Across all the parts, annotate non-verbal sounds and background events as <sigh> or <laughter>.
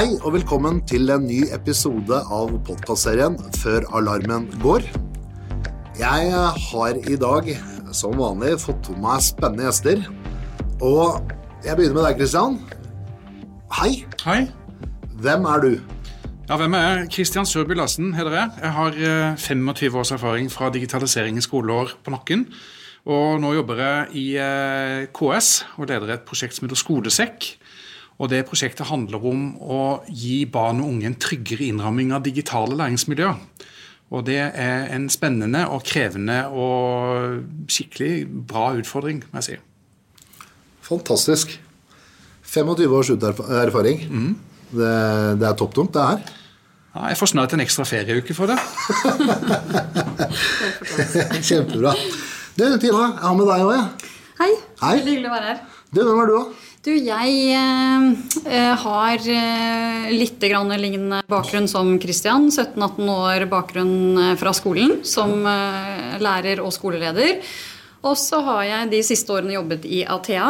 Hei og velkommen til en ny episode av podkastserien Før alarmen går. Jeg har i dag som vanlig fått med meg spennende gjester. Og jeg begynner med deg, Kristian. Hei. Hei. Hvem er du? Ja, hvem er jeg? Kristian Sørby Larsen heter jeg. Jeg har eh, 25 års erfaring fra digitalisering i skoleår på nakken. Og nå jobber jeg i eh, KS og leder et prosjekt som heter Skolesekk. Og det prosjektet handler om å gi barn og unge en tryggere innramming av digitale læringsmiljøer. Og det er en spennende og krevende og skikkelig bra utfordring, må jeg si. Fantastisk. 25 års erfaring. Det, det er topptungt, det her. Ja, jeg får snart en ekstra ferieuke for det. <laughs> Kjempebra. Du, Tina, jeg har med deg òg, jeg. Hei. Hei. Veldig hyggelig å være her. Du, hvem er du, da? Du, jeg eh, eh, har eh, litt lignende bakgrunn som Christian. 17-18 år bakgrunn eh, fra skolen som eh, lærer og skoleleder. Og så har jeg de siste årene jobbet i Athea.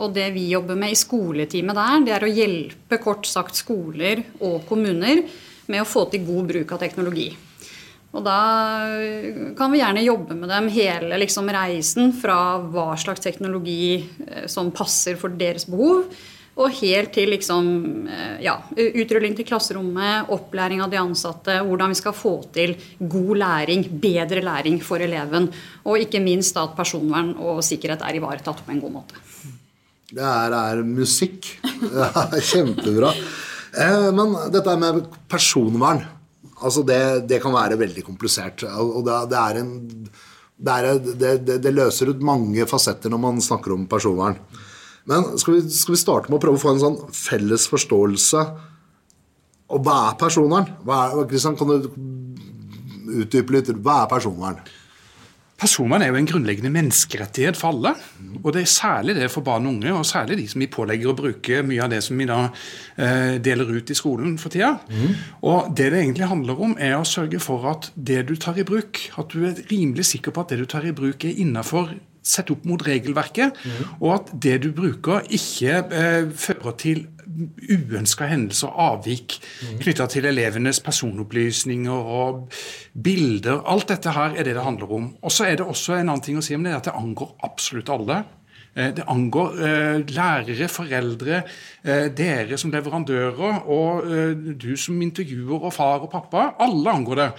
Og det vi jobber med i skoleteamet der, det er å hjelpe kort sagt skoler og kommuner med å få til god bruk av teknologi. Og da kan vi gjerne jobbe med dem hele liksom, reisen fra hva slags teknologi eh, som passer for deres behov, og helt til liksom, eh, ja, utrulling til klasserommet, opplæring av de ansatte, hvordan vi skal få til god læring, bedre læring for eleven, og ikke minst at personvern og sikkerhet er ivaretatt på en god måte. Det her er musikk. <laughs> Det kjempebra. Eh, Men dette med personvern altså det, det kan være veldig komplisert. Og det, det er en det, er, det, løser ut mange fasetter når man snakker om personvern. Men skal vi, skal vi starte med å prøve å få en sånn felles forståelse Og hva er personvern? Hva er, Kristian, kan du utdype litt? Hva er personvern? Personvern er jo en grunnleggende menneskerettighet for alle. Og det er særlig det for barn og unge, og særlig de som vi pålegger å bruke mye av det som vi da eh, deler ut i skolen for tida. Og det det egentlig handler om, er å sørge for at det du tar i bruk, at du er rimelig sikker på at det du tar i bruk, er innafor sett opp mot regelverket, og at det du bruker, ikke eh, fører til uønska hendelser og avvik knytta til elevenes personopplysninger og bilder. Alt dette her er det det handler om. Og så er det også en annen ting å si om det, at det angår absolutt alle. Eh, Det angår eh, lærere, foreldre, eh, dere som leverandører og du som intervjuer og far og pappa. Alle angår det.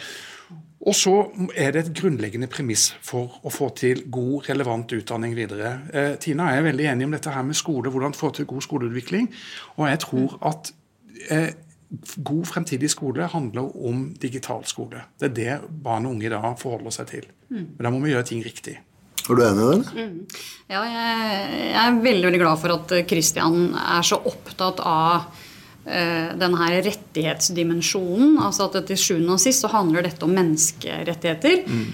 Og så er det et grunnleggende premiss for å få til god, relevant utdanning videre. Eh, Tina er veldig enig om dette her med skole, hvordan få til god skoleutvikling. Og jeg tror at eh, god fremtidig skole handler om digital skole. Det er det barn og unge i dag forholder seg til. Men da må vi gjøre ting riktig. Er du enig i det? eller? Ja, jeg, jeg er veldig, veldig glad for at Kristian er så opptatt av eh, den her rettighetsdimensjonen. Altså at til sjuende og sist så handler dette om menneskerettigheter. Mm.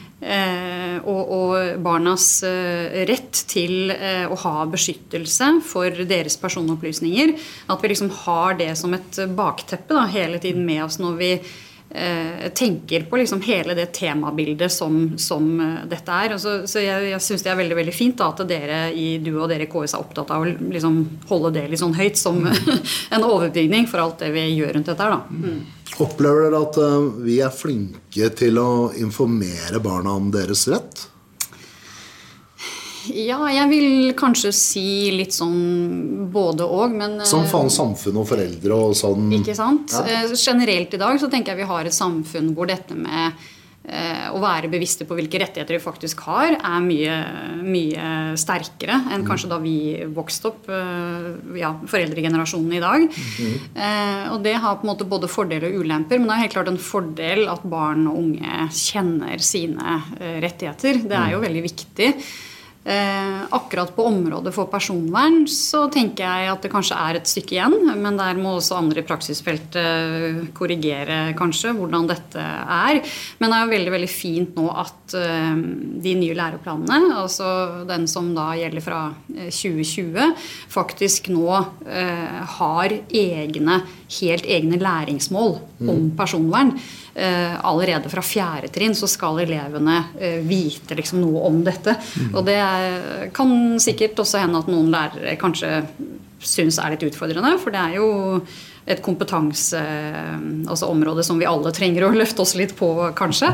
og, og barnas eh, rett til eh, å ha beskyttelse for deres personopplysninger. At vi liksom har det som et bakteppe da, hele tiden med oss når vi eh, tenker på liksom hele det temabildet som, som eh, dette er. Og så så jeg, jeg syns det er veldig veldig fint da, at dere i du og dere i KS er opptatt av å liksom holde det litt sånn høyt som <laughs> en overbygning for alt det vi gjør rundt dette her. da. Mm. Opplever dere at eh, vi er flinke til å informere barna om deres rett? Ja, jeg vil kanskje si litt sånn både og, men eh, Som faen samfunn og foreldre og sånn. Ikke sant? Ja. Eh, Generelt i dag så tenker jeg vi har et samfunn hvor dette med eh, å være bevisste på hvilke rettigheter vi faktisk har, er mye, mye sterkere enn kanskje da vi vokste opp, ja, foreldregenerasjonen i dag. Mm. og det har på en måte både fordeler og ulemper, men det er helt klart en fordel at barn og unge kjenner sine rettigheter. Det er jo veldig viktig. Eh, akkurat på området for personvern så tenker jeg at det kanskje er et stykke igjen. Men der må også andre i praksisfeltet eh, korrigere kanskje hvordan dette er. Men det er jo veldig veldig fint nå at eh, de nye læreplanene, altså den som da gjelder fra eh, 2020, faktisk nå eh, har egne, helt egne læringsmål om personvern. Eh, allerede fra fjerde trinn så skal elevene eh, vite liksom noe om dette. Og det kan sikkert også hende at noen lærere kanskje syns er litt utfordrende, for det er jo et kompetanseområde altså som vi alle trenger å <laughs> løfte oss litt på, kanskje.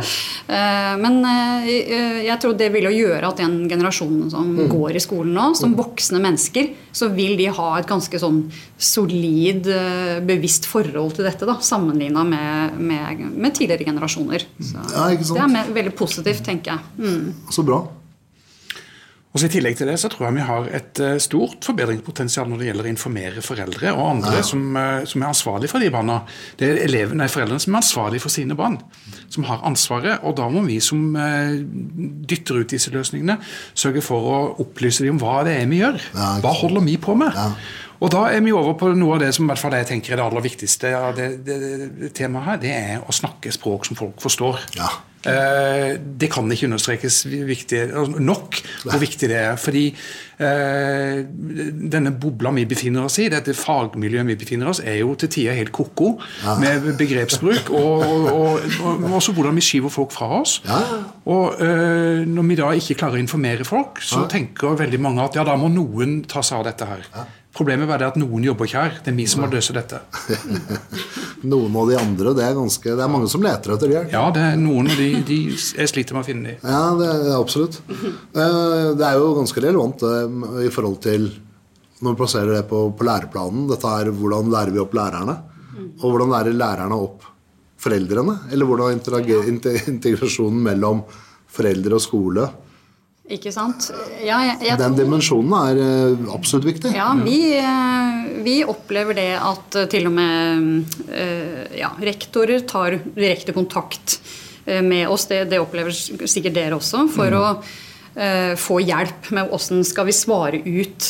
Eh, men eh, jeg tror det vil jo gjøre at den generasjonen som mm. går i skolen nå, som voksne mennesker, så vil de ha et ganske sånn solid, eh, bevisst forhold til dette, da, sammenligna med, med, med, tidligere generasjoner. Så ja, det er veldig positivt, tenker jeg. Mm. Så bra. Og så I tillegg til det så tror jeg vi har et uh, stort forbedringspotensial når det gjelder å informere foreldre og andre ja. som, uh, som, er ansvarlig for de barna. Det er elevene, nei, foreldrene som er ansvarlig for sine barn, som har ansvaret. Og da må vi som uh, dytter ut disse løsningene, sørge for å opplyse dem om hva det er vi gjør. Ja, hva holder vi på med? Ja. Og da er vi over på noe av det som i hvert fall jeg tenker er det aller viktigste av det, det, det, temaet her. Det er å snakke språk som folk forstår. Ja. Eh, det kan ikke understrekes viktig, altså, nok hvor viktig det er. Fordi eh, denne bobla vi befinner oss i, dette fagmiljøet vi befinner oss er jo til tider helt ko-ko med begrepsbruk. Og, og, og, også hvordan vi skyver folk fra oss. Og eh, når vi da ikke klarer å informere folk, så tenker veldig mange at ja, da må noen ta seg av dette her. Problemet er at noen jobber ikke her. Det er vi som må løse dette. <laughs> noen og de andre, det er, ganske, det er mange som leter etter hjelp. Ja, det er noen, og de, de, jeg sliter med å finne dem. Ja, det er, absolutt. Eh, det er jo ganske relevant i forhold til når vi plasserer det på, på læreplanen. Dette er hvordan lærer vi opp lærerne? Og hvordan lærer lærerne opp foreldrene? Eller hvordan integrasjonen mellom foreldre og skole ikke sant? Ja, jeg, jeg Den dimensjonen er uh, absolutt viktig. Ja, vi, uh, vi, opplever det at uh, til og med ja, rektorer tar direkte kontakt med oss. Det, det, opplever sikkert dere også. For mm. å få hjelp med hvordan skal vi svare ut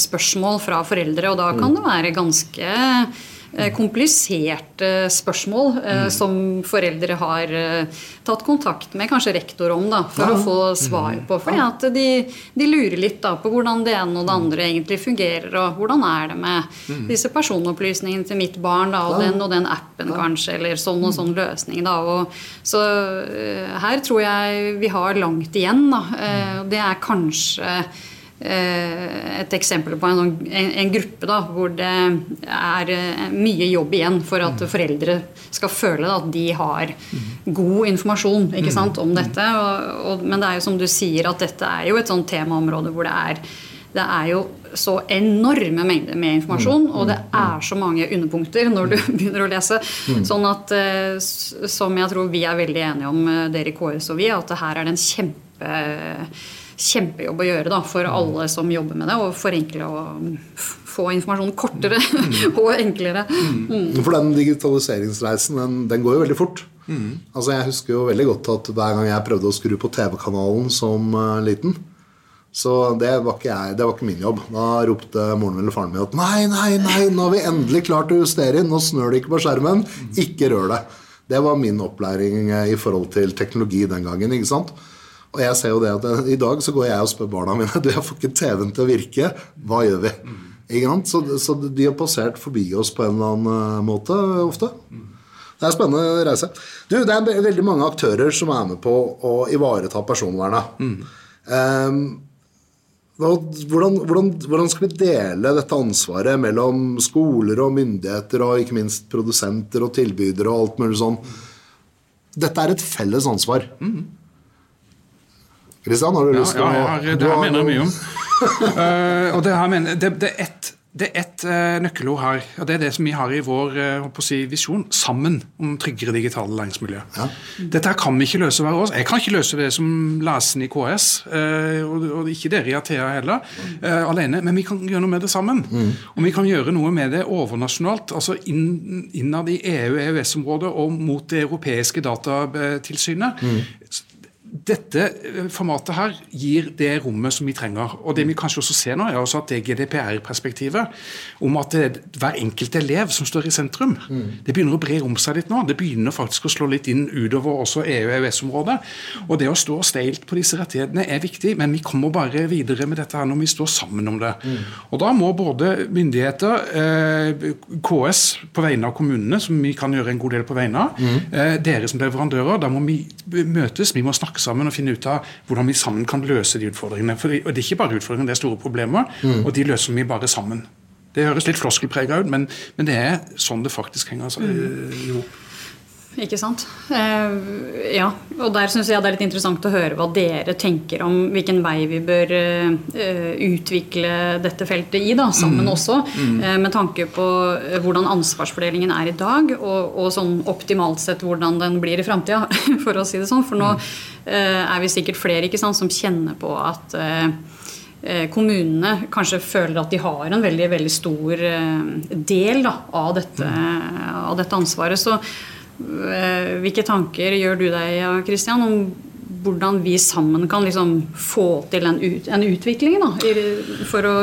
spørsmål fra foreldre. Og da kan mm. det være ganske Eh, kompliserte spørsmål eh, mm. som foreldre har eh, tatt kontakt med kanskje rektor om da, for ja. å få svar mm. på. Fordi at de, de, lurer litt da på hvordan det ene og det andre egentlig fungerer, og hvordan er det med mm. disse personopplysningene til mitt barn, da, og den og den appen kanskje, eller sånn og sånn løsning. da, og, Så her tror jeg vi har langt igjen. da, Det er kanskje Eh, et eksempel på en, sånn, en, en, gruppe da, hvor det er eh, mye jobb igjen for at mm. foreldre skal føle at de har god informasjon ikke mm. sant, om dette. Og, og, men det er jo som du sier, at dette er jo et sånt temaområde hvor det er det er jo så enorme mengder med informasjon, mm. og det er så mange underpunkter når du <laughs> begynner å lese. Sånn at, eh, Som jeg tror vi er veldig enige om, dere i KS og vi, at her er det en kjempe kjempejobb å gjøre da, for mm. alle som jobber med det. Og forenkle og få informasjon kortere mm. <laughs> og enklere. Mm. For den digitaliseringsreisen, den, den, går jo veldig fort. Mm. Altså Jeg husker jo veldig godt at hver gang jeg prøvde å skru på TV-kanalen som uh, liten, så det var, ikke jeg, det var ikke min jobb. Da ropte moren eller faren min at nei, nei, nei, nå har vi endelig klart å justere inn. Nå snør det ikke på skjermen. Ikke rør det. Det var min opplæring eh, i forhold til teknologi den gangen. ikke sant? Og jeg ser jo det at I dag så går jeg og spør barna mine <laughs> du, jeg får ikke TV-en til å virke. Hva gjør vi? Mm. Så, så, de har passert forbi oss på en eller annen eh, måte ofte. Det er en spennende reise. Du, Det er veldig mange aktører som er med på å ivareta personvernet. Mm. Um, hvordan, hvordan, hvordan, skal vi dele dette ansvaret mellom skoler og myndigheter og ikke minst produsenter og tilbydere og alt mulig sånn? Dette er et felles ansvar. Mm. Kristian, har du lyst til å Ja, jeg har, det her mener jeg mye om. uh, <laughs> og det, her mener, det, det er ett det er ett uh, nøkkelord her, og det er det som vi har i vår uh, si, visjon. Sammen om tryggere digitale læringsmiljø. Ja. Dette her kan vi ikke løse hver oss. Jeg kan ikke løse det som lesen i KS, og, ikke dere i Athea heller, alene. Men vi kan gjøre noe med det sammen. Mm. Og vi kan gjøre noe med det overnasjonalt, altså inn, innad i EU-EØS-området og mot det europeiske datatilsynet. Mm dette eh, formatet her gir det rommet som vi trenger. Og det vi kanskje også ser nå, er også at det GDPR-perspektivet om at det er hver enkelt elev som står i sentrum, mm. det begynner å bre om seg litt nå. Det begynner faktisk å slå litt inn utover også EU- og EØS-området. Og det å stå steilt på disse rettighetene er viktig, men vi kommer bare videre med dette her når vi står sammen om det. Mm. Og da må både myndigheter, eh, KS på vegne av kommunene, som vi kan gjøre en god del på vegne av, mm. eh, dere som leverandører, da må vi møtes, vi må snakke sammen og finne ut av hvordan vi sammen kan løse de utfordringene. For, og Det er ikke bare utfordringer, det er store problemer, mm. og de løser vi bare sammen. Det høres litt floskelprega ut, men, men, det er sånn det faktisk henger seg i hop. Ikke sant. Eh, ja, og der syns jeg det er litt interessant å høre hva dere tenker om hvilken vei vi bør eh, utvikle dette feltet i, da, sammen mm. også. Mm. Eh, med tanke på eh, hvordan ansvarsfordelingen er i dag, og, og sånn optimalt sett hvordan den blir i framtida, <laughs> for å si det sånn. For nå eh, er vi sikkert flere ikke sant, som kjenner på at eh, kommunene kanskje føler at de har en veldig, veldig stor del da, av, dette, mm. av dette ansvaret. Så hvilke tanker gjør du deg Christian, om hvordan vi sammen kan liksom få til en, ut, en utvikling da, for å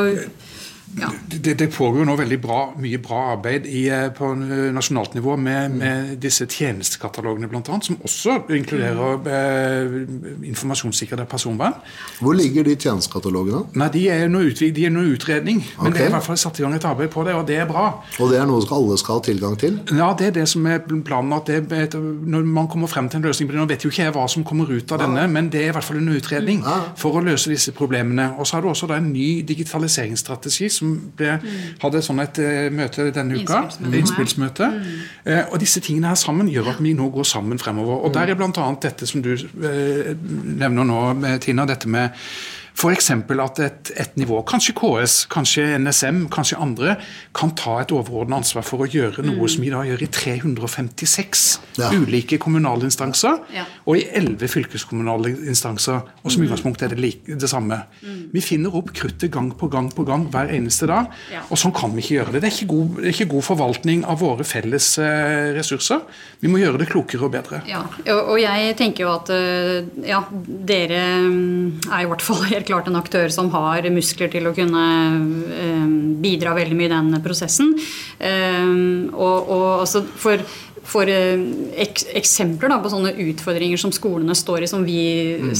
ja. Det, det, pågår nå veldig bra, mye bra arbeid i, eh, på nasjonalt nivå med, med disse tjenestekatalogene bl.a., som også inkluderer eh, informasjonssikkerhet og personvern. Hvor ligger de tjenestekatalogene? Nei, De er under, de er under utredning. Men det er i hvert fall satt i gang et arbeid på det, og det er bra. Og det er noe som alle skal ha tilgang til? Ja, det er det som er planen. at det, Når man kommer frem til en løsning på det, Nå vet jo ikke jeg hva som kommer ut av denne, men det er i hvert fall en utredning for å løse disse problemene. Og så har du også da en ny digitaliseringsstrategi som ble, hadde sånn et uh, møte denne uka. Innspillsmøte. Mm. Uh, og disse tingene her sammen gjør at vi nå går sammen fremover. Og der er bl.a. dette som du uh, nevner nå, Tina, dette med F.eks. at et, et, nivå, kanskje KS, kanskje NSM, kanskje andre, kan ta et overordnet ansvar for å gjøre noe mm. som vi da gjør i 356 ja. ulike kommunale instanser, ja. og i 11 fylkeskommunale instanser. Og som mm. utgangspunkt er det like, det samme. Mm. Vi finner opp kruttet gang på gang på gang hver eneste dag, ja. og sånn kan vi ikke gjøre det. Det er ikke god, er ikke god forvaltning av våre felles eh, ressurser. Vi må gjøre det klokere og bedre. Ja, og, og jeg tenker jo at eh, ja, dere mm, er i hvert fall helt klart en aktør som har muskler til å kunne eh, bidra veldig mye i den prosessen. Eh, og, og altså for for eh, ek, eksempler da, på sånne utfordringer som skolene står i, som vi mm.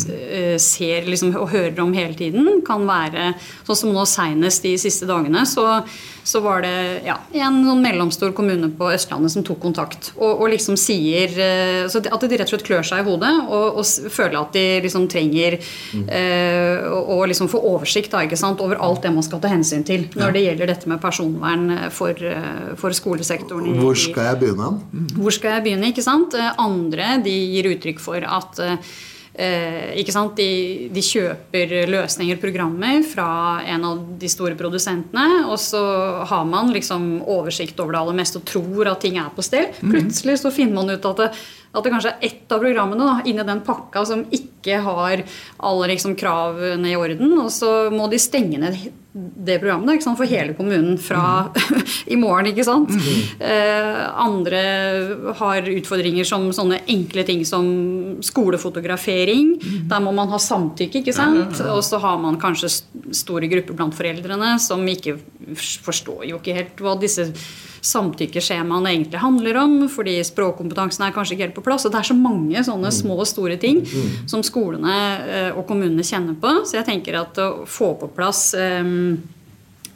ser liksom, og hører om hele tiden, kan være sånn som nå seinest de siste dagene. så så var det ja, en sånn mellomstor kommune på Østlandet som tok kontakt. Og, og liksom sier eh, At de rett og slett klør seg i hodet og, og føler at de liksom trenger mm. eh, å liksom få oversikt da, over alt det man skal ta hensyn til når ja. det gjelder dette med personvern for, eh, for skolesektoren. Hvor skal jeg begynne? Hvor skal jeg begynne, ikke sant? Eh, andre de gir uttrykk for at Eh? De, de, kjøper løsninger, programmer, fra en av de store produsentene. Og så har man liksom oversikt over det aller meste og tror at ting er på stell. Mhm. Plutselig så finner man ut at det, at det kanskje er ett av programmene da, inni den pakka som ikke har alle liksom, kravene i orden. Og så må de stenge ned det programmet sant, for hele kommunen fra mm. <laughs> i morgen. ikke sant? Mm. Eh, andre har utfordringer som sånne enkle ting som skolefotografering. Mm. Der må man ha samtykke. ikke sant? Ja, ja, ja. Og så har man kanskje store grupper blant foreldrene som ikke forstår jo ikke helt hva disse samtykkeskjemaene egentlig handler om, fordi språkkompetansen er kanskje ikke helt på plass. og Det er så mange sånne mm. små og store ting mm. som skolene eh, og kommunene kjenner på. Så jeg tenker at å få på plass um,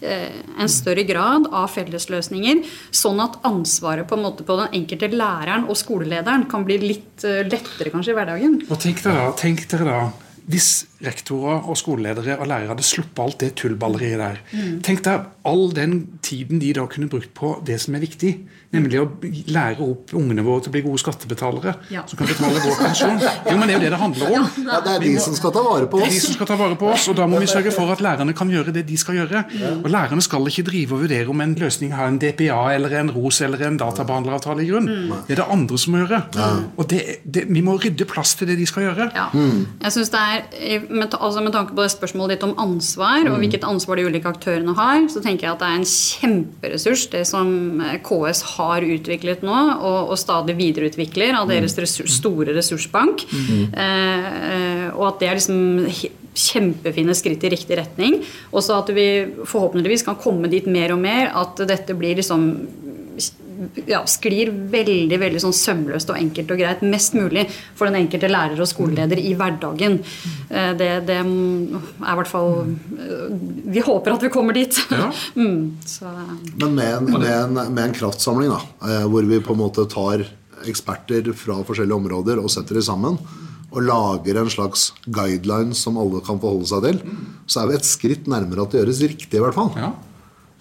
en større grad av fellesløsninger, sånn at ansvaret på, en måte på den enkelte læreren og skolelederen kan bli litt lettere kanskje i hverdagen. Og tenk dere da, tenk dere da hvis rektorer og skoleledere og lærere hadde sluppet alt det tullballeriet der mm. Tenk deg all den tiden de da kunne brukt på det som er viktig. Nemlig å lære opp ungene våre til å bli gode skattebetalere. Ja. Som kan betale vår pensjon. <laughs> Jo, men Det er jo det det handler om. Ja, Det er de som skal ta vare på oss. Det er de som skal ta vare på oss, Og da må vi sørge for at lærerne kan gjøre det de skal gjøre. Og Lærerne skal ikke drive og vurdere om en løsning har en DPA eller en ROS eller en databehandleravtale i grunn. Det er det andre som må gjøre. Og det, det, vi må rydde plass til det de skal gjøre. Ja. Jeg synes det er, med, altså med tanke på det spørsmålet ditt om ansvar, og hvilket ansvar de ulike aktørene har, så tenker jeg at det er en kjemperessurs det som KS har utviklet nå, og, og stadig videreutvikler av deres ressurs, store ressursbank. Mm. Eh, og at det er liksom kjempefine skritt i riktig retning. Og så at vi forhåpentligvis kan komme dit mer og mer at dette blir liksom ja, sklir veldig veldig sånn sømløst og enkelt og greit mest mulig for den enkelte lærer og skoleleder i hverdagen. Eh, det, det er i hvert fall eh, Vi håper at vi kommer dit. Ja. <laughs> mm, Men med en, med, en, med en, kraftsamling, da, eh, hvor vi på en måte tar eksperter fra forskjellige områder og setter dem sammen, og lager en slags guideline som alle kan forholde seg til, så er vi et skritt nærmere at det gjøres riktig, i hvert fall. Ja.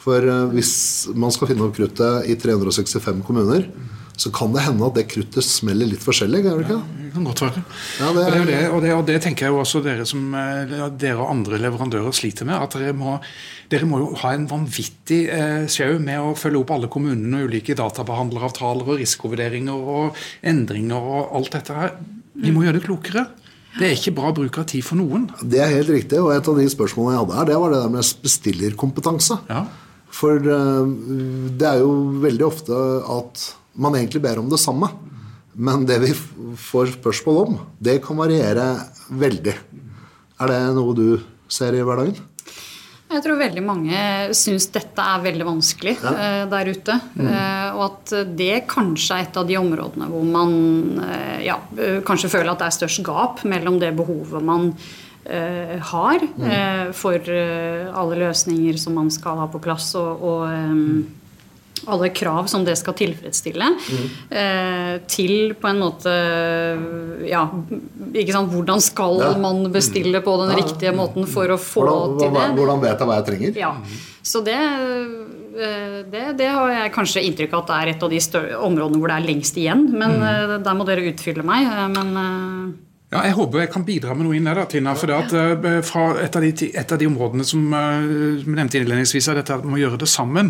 For eh, hvis man skal finne opp kruttet i 365 kommuner, så kan det hende at det kruttet smeller litt forskjellig. Gjør det ikke? Det kan godt være. Ja, det er og, det, og, det, og det tenker jeg jo også dere som eh, dere og andre leverandører sliter med. At dere må, dere må jo ha en vanvittig eh, sjau med å følge opp alle kommunene og ulike databehandleravtaler og risikovurderinger og endringer og alt dette her. Vi må gjøre det klokere. Det er ikke bra bruk av tid for noen. Det er helt riktig. Og et av de spørsmålene jeg hadde her, det var det der med bestillerkompetanse. Ja. For eh, det er jo veldig ofte at man egentlig ber om det samme. Men det vi får spørsmål om, det kan variere veldig. Er det noe du ser i hverdagen? Jeg tror veldig mange syns dette er veldig vanskelig eh, der ute. Eh, og at det kanskje er et av de områdene hvor man ja, kanskje føler at det er størst gap mellom det behovet man eh, har eh, for eh, alle løsninger som man skal ha på plass, og, og mm alle krav som det skal tilfredsstille, eh, til på en måte Ja, ikke sant. Hvordan skal Ja. man bestille på den riktige måten for å få Hvordan, til det? hvordan, vet jeg hva jeg trenger? Ja. Så det, eh, det, det har jeg kanskje inntrykk av at det er et av de områdene hvor det er lengst igjen. Men mm. der må dere utfylle meg. eh, Men eh, Ja, jeg håper jeg kan bidra med noe inn der, da, Tina. For det at, eh, fra et, av de, et av de områdene som vi som nevnte innledningsvis, er dette at vi må gjøre det sammen,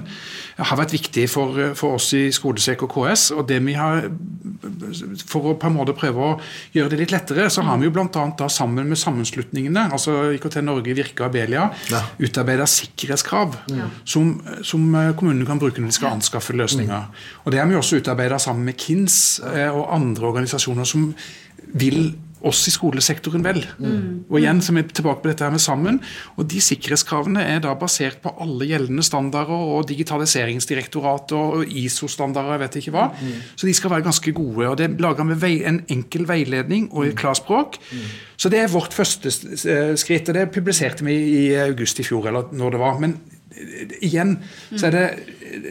har vært viktig for, eh, for oss i Skolesek og KS. og det vi har, For å på en måte prøve å gjøre det litt lettere, så har vi jo bl.a. sammen med sammenslutningene, altså IKT Norge, Virke og Abelia, Ja. utarbeida sikkerhetskrav som, som eh, kommunene kan bruke når de skal anskaffe løsninger. Og Det har vi også utarbeida sammen med KINS eh, og andre organisasjoner som vil oss i skolesektoren vel. Og igjen så er vi tilbake på dette her med sammen. Og de sikkerhetskravene er da basert på alle gjeldende standarder og Digitaliseringsdirektoratet og ISO-standarder, jeg vet ikke hva. Så de skal være ganske gode. Og det er laga med en enkel veiledning og i klarspråk. Så det er vårt første eh, skritt. Og det publiserte vi i august i fjor, eller når det var. Men eh, igjen så er det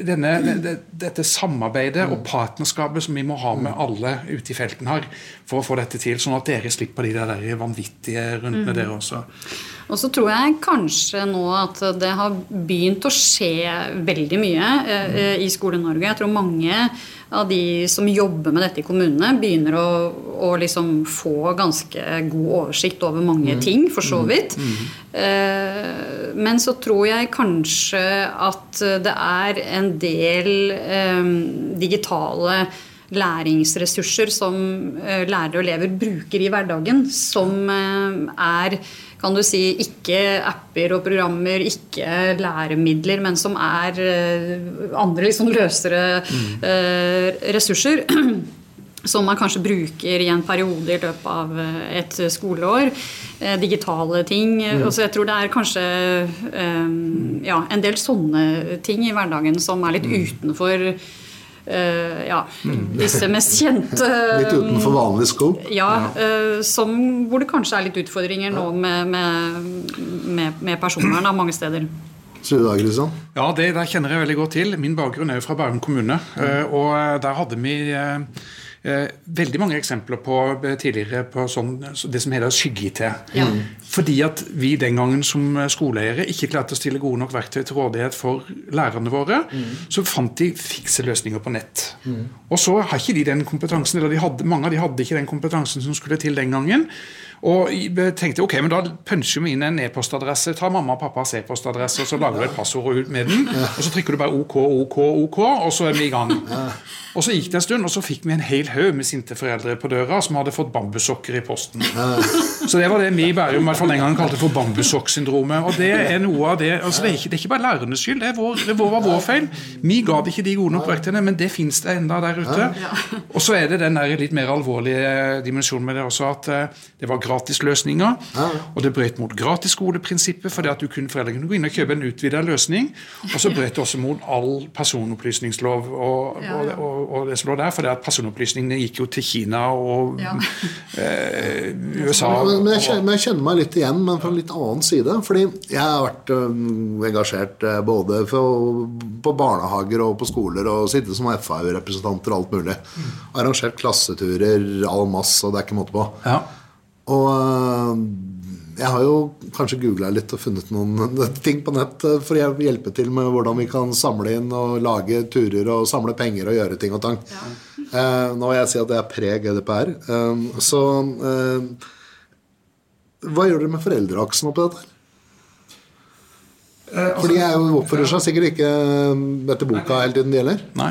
denne, det, dette samarbeidet og partnerskapet som vi må ha med alle ute i felten her for å få dette til, sånn at dere slipper de der vanvittige rundene dere også. Og så tror jeg kanskje nå at det har begynt å skje veldig mye eh, i Skole-Norge. Jeg tror mange av de som jobber med dette i kommunene, begynner å, å liksom få ganske god oversikt over mange ting, for så vidt. Eh, men så tror jeg kanskje at det er en del eh, digitale læringsressurser som eh, lærere og elever bruker i hverdagen, som eh, er kan du si, ikke apper og programmer, ikke læremidler, men som er andre liksom løsere eh, ressurser. <clears throat> Som man kanskje bruker i en periode i løpet av eh, et skoleår. Eh, digitale ting. Mm. Og så jeg tror det er kanskje um, ja, en del sånne ting i hverdagen som er litt Mm. utenfor Uh, ja, disse mest <laughs> kjente Litt utenfor vanlig scope? ja, uh, som, hvor det kanskje er litt utfordringer nå med, med, med, med personvern mange steder. Sier du Kristian? Ja, det der kjenner jeg veldig godt til. Min bakgrunn er jo fra Bærum kommune. eh, Og eh, der hadde vi eh, eh, veldig mange eksempler på eh, tidligere på sånn, det som heter skygge-IT. Ja. Fordi at vi den gangen som skoleeiere ikke klarte å stille gode nok verktøy til rådighet for lærerne våre, så fant de fikse løsninger på nett. Og så har ikke de den kompetansen, eller de hadde, mange av de hadde ikke den kompetansen som skulle til den gangen. Og tenkte ok, men da puncher vi inn en e-postadresse. tar mamma og pappas e-postadresse, og så lager du et passord med den. Og så trykker du bare OK, OK, OK, og så er vi i gang. Og så gikk det en stund, og så fikk vi en hel haug med sinte foreldre på døra som hadde fått bambussokker i posten. Så det var det vi i Bærum hvert fall den gangen kalte for bambussokksyndromet. Og det er noe av det altså det, er ikke, det er ikke bare lærernes skyld, det, er vår, det var vår feil. Vi ga det ikke de gode nok verktøyene, men det fins det enda der ute. Og så er det den der litt mer alvorlige dimensjonen med det også, at eh, det var gratisløsninger. Og det brøt mot gratisskoleprinsippet, fordi at du kunne, foreldre kunne gå inn og kjøpe en utvida løsning. Og så brøt det også mot all personopplysningslov og, og, og, og det som lå der, for det at personopplysningene gikk jo til Kina og Ja. <laughs> eh, USA. Men, men, jeg kjenner, men jeg kjenner meg litt igjen, men fra en litt annen side. Fordi jeg har vært øh, engasjert øh, både for, på barnehager og på skoler og sittet som FAU-representanter og alt mulig. Arrangert klasseturer all masse, og det er ikke måte på. Ja. Og øh, jeg har jo kanskje googla litt og funnet noen ting på nett eh, for å hjelpe til med hvordan vi kan samle inn og lage turer og samle penger og gjøre ting og tang. Eh, nå vil jeg si at det er pre-GDPR. Eh, så eh, hva gjør dere med foreldreaksen oppi dette? For de er jo oppfører seg sikkert ikke eh, etter boka hele tiden, de heller. Nei.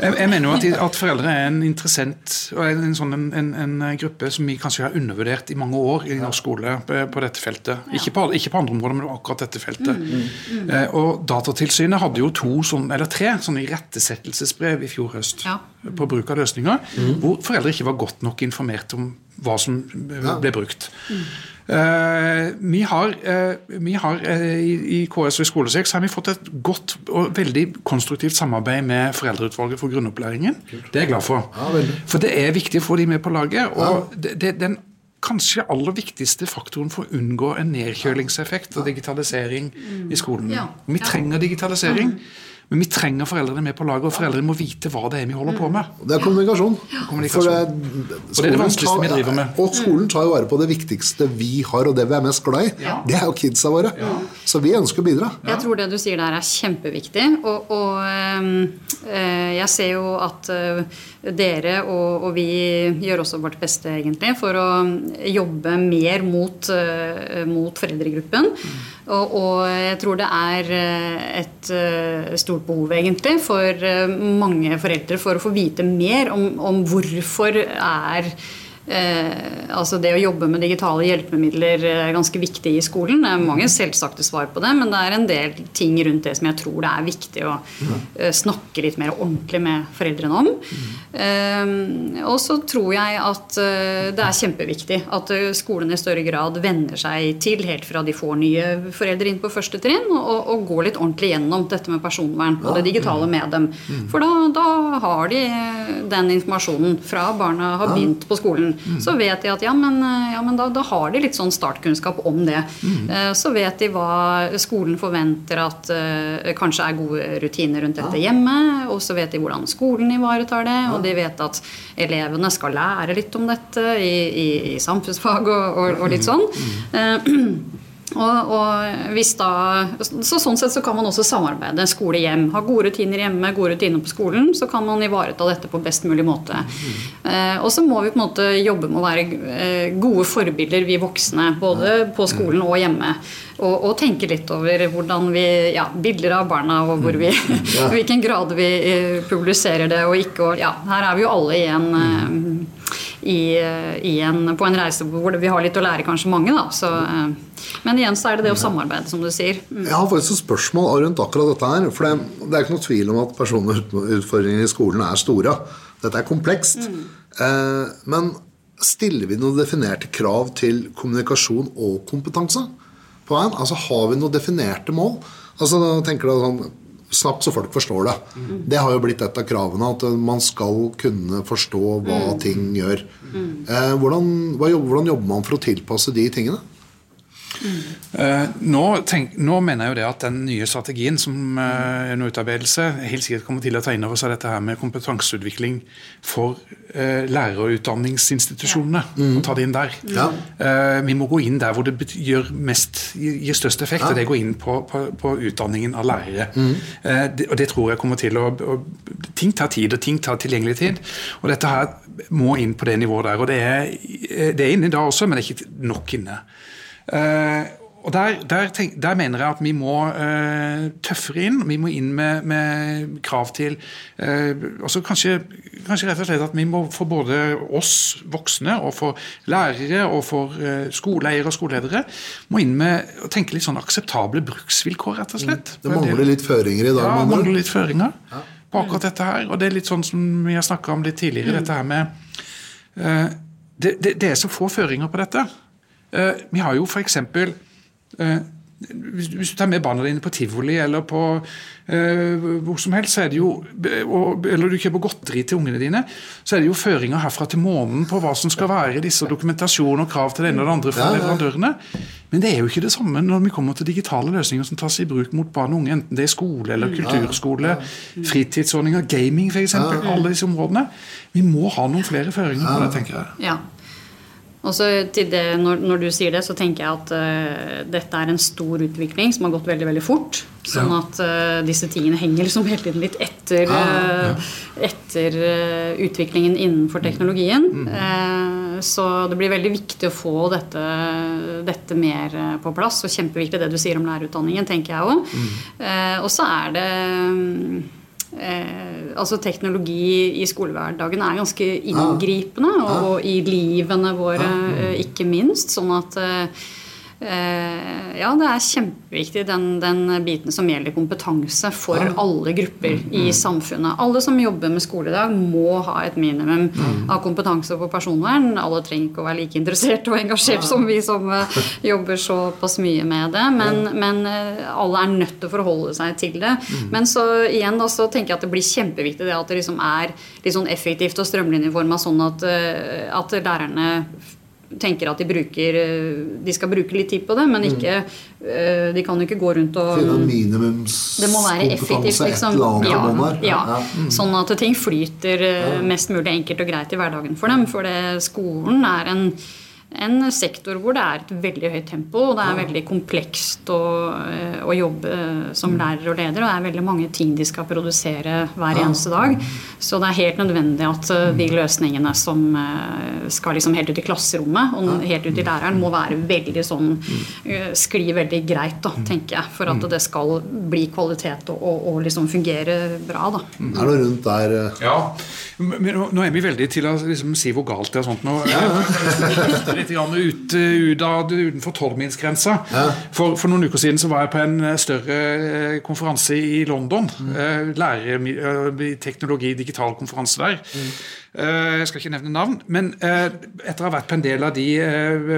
Jeg, jeg mener jo at, de, at, foreldre er en interessent og en, en, sånn, en, en, gruppe som vi kanskje har undervurdert i mange år i norsk skole på, på dette feltet. Ikke på, ikke, på, andre områder, men akkurat dette feltet. Mm, mm. Eh, og Datatilsynet hadde jo to, sånn, eller tre sånne irettesettelsesbrev i fjor høst ja. På bruk av løsninger, mm. hvor foreldre ikke var godt nok informert om hva som ble brukt. Mm. Uh, vi har, uh, vi har uh, i, i, KS og i Skolesex har vi fått et godt og veldig konstruktivt samarbeid med Foreldreutvalget for grunnopplæringen. Kult. Det er jeg glad for. Ja, for det er viktig å få de med på laget. og ja. det, det, den kanskje aller viktigste faktoren for å unngå en nedkjølingseffekt av digitalisering i skolen. Vi trenger digitalisering. Men vi trenger foreldrene med på laget, og foreldrene må vite hva det er vi holder på med. Det er kommunikasjon. kommunikasjon. Det, og det er det vanskeligste vi driver med. Og skolen tar jo vare på det viktigste vi har, og det vi er mest glad i. Ja. Det er jo kidsa våre. Ja. Så vi ønsker å bidra. Jeg tror det du sier der er kjempeviktig. Og, og øh, jeg ser jo at øh, dere og, og, vi gjør også vårt beste egentlig for å jobbe mer mot, øh, mot foreldregruppen. Mm. Og, og, jeg tror det er et stort behov egentlig for mange foreldre for å få vite mer om, om hvorfor er Eh, altså Det å jobbe med digitale hjelpemidler er ganske viktig i skolen. Det er mange selvsagte svar på det, men det er en del ting rundt det som jeg tror det er viktig å eh, snakke litt mer ordentlig med foreldrene om. Eh, og så tror jeg at eh, det er kjempeviktig at skolene skolen i større grad venner seg til helt fra de får nye foreldre inn på første trinn, og, og går litt ordentlig gjennom dette med personvern og det digitale med dem. For da, da har de den informasjonen fra barna har begynt på skolen. Mm. Så vet de at ja, men, eh, ja, men da, da, har de litt sånn startkunnskap om det. Mm. Uh, så vet de hva skolen forventer at uh, kanskje er gode rutiner rundt dette ja. hjemme. Og så vet de hvordan skolen ivaretar det. Og de vet at elevene skal lære litt om dette i, i, i samfunnsfag og, og, og, litt sånn. Uh, <clears throat> <clears throat> og, og hvis da, så Sånn sett så kan man også samarbeide skole-hjem. Ha gode rutiner hjemme, gode rutiner på skolen. Så kan man ivareta dette på best mulig måte. Mm. Eh, og så må vi på en måte jobbe med å være eh, gode forbilder, vi voksne. Både på skolen og hjemme. Og, og tenke litt over hvordan vi ja, bilder av barna, og hvor vi, mm. <laughs> hvilken grad vi eh, publiserer det og ikke. Og, ja, her er vi jo alle i en eh, i, i en, på en reise hvor vi har litt å lære, kanskje mange. da, så eh, men igjen så er det det å samarbeide, som du sier. Mm. Jeg har faktisk et spørsmål rundt akkurat dette her. For det, det, er ikke noe tvil om at personer utfordringer i skolen er store. Dette er komplekst. Mm. Eh, men stiller vi noen definerte krav til kommunikasjon og kompetanse på veien? Altså Har vi noen definerte mål? Altså tenker du sånn Snapt så folk forstår det. Mm. Det har jo blitt et av kravene. At man skal kunne forstå hva mm. ting gjør. Mm. Eh, hvordan, hva, hvordan jobber man for å tilpasse de tingene? Uh, nå, tenk, nå, mener jeg jo det at den nye strategien som uh, er under utarbeidelse, helt sikkert kommer til å ta inn over seg dette her med kompetanseutvikling for uh, lærer- og utdanningsinstitusjonene. Ja. Mm. og ta det inn der. Ja. vi må gå inn der hvor det gjør mest, gir størst effekt, ja. og det går inn på, på, på utdanningen av lærere. Mm. Det, og det tror jeg kommer til å, å, Ting tar tid, og ting tar tilgjengelig tid. Og dette her må inn på det nivået der. Og det er, det er inne da også, men det er ikke nok inne. Uh, og der, der, tenk, der, mener jeg at vi må uh, tøffere inn. Vi må inn med, med krav til uh, kanskje, kanskje, rett og slett at vi må for både oss voksne og for lærere og for uh, skoleeiere og skoleledere må inn med å tenke litt sånn akseptable bruksvilkår, rett og slett. Mm. Det mangler litt føringer i dag? Ja, mangler litt føringer ja. på akkurat dette her. Og det er litt sånn som vi har snakka om litt tidligere, mm. dette her med det, det, det er så få føringer på dette. Eh, vi har jo f.eks. Eh, hvis du tar med barna dine på tivoli eller på uh, hvor som helst, så er det jo, eller du kjøper godteri til ungene dine, så er det jo føringer herfra til månen på hva som skal være disse dokumentasjon og krav til det ene og det andre fra ja, ja. leverandørene. Men det er jo ikke det samme når vi kommer til digitale løsninger som tas i bruk mot barn og unge, enten det er skole eller kulturskole, fritidsordninger, gaming f.eks. Alle disse områdene. Vi må ha noen flere føringer på det, tenker jeg. Ja. Og så til det, når, når, du sier det, så tenker jeg at uh, dette er en stor utvikling som har gått veldig veldig fort. Sånn ja. at uh, disse tingene henger liksom hele tiden litt etter, uh, ja. etter utviklingen innenfor teknologien. Mm. så det blir veldig viktig å få dette, dette, mer på plass. Og kjempeviktig det du sier om lærerutdanningen, tenker jeg òg. Mm. og så er det um, Eh, altså Teknologi i skolehverdagen er ganske inngripende, og, og i livene våre eh, ikke minst. Sånn at Eh, ja, det er kjempeviktig den, den, biten som gjelder kompetanse for ja. alle grupper mm, i samfunnet. Alle som jobber med skole i dag, må ha et minimum mm. av kompetanse på personvern. Alle trenger ikke å være like interessert og engasjert ja. som vi som uh, jobber såpass mye med det. Men, ja. men uh, alle er nødt til å forholde seg til det. Mm. Men så igjen da, så tenker jeg at det blir kjempeviktig det at det liksom er litt sånn effektivt og strømlinjeforma sånn at, at lærerne tenker at de, bruker, eh, de skal bruke litt tid på det, men mm. ikke eh, De kan jo ikke gå rundt og Det må være effektivt, liksom. Ja, ja. ja. Sånn at ting flyter eh, mest mulig enkelt og greit i hverdagen for dem. For det, skolen er en en sektor hvor det er et veldig høyt tempo, og det er veldig komplekst å, eh, å, jobbe som mm. lærer og leder. Og det er veldig mange ting de skal produsere hver eneste dag. Så det er helt nødvendig at eh, de mm. løsningene som eh, skal liksom helt ut i klasserommet og helt ut i læreren, må være veldig sånn mm. skli veldig greit, da, tenker jeg. For at det skal bli kvalitet og, og, og liksom fungere bra. da. Er det rundt der Ja. Men nå er vi veldig til å liksom, si hvor galt det er sånt nå. Ja <laughs> litt ut, ut av, utenfor tolvmilsgrensa. Ja. For, for, noen uker siden så var jeg på en eh, større eh, konferanse i London. Mm. Lærer, teknologi, digital konferanse der. Mm. Jeg skal ikke nevne navn, men etter å ha vært på en del av de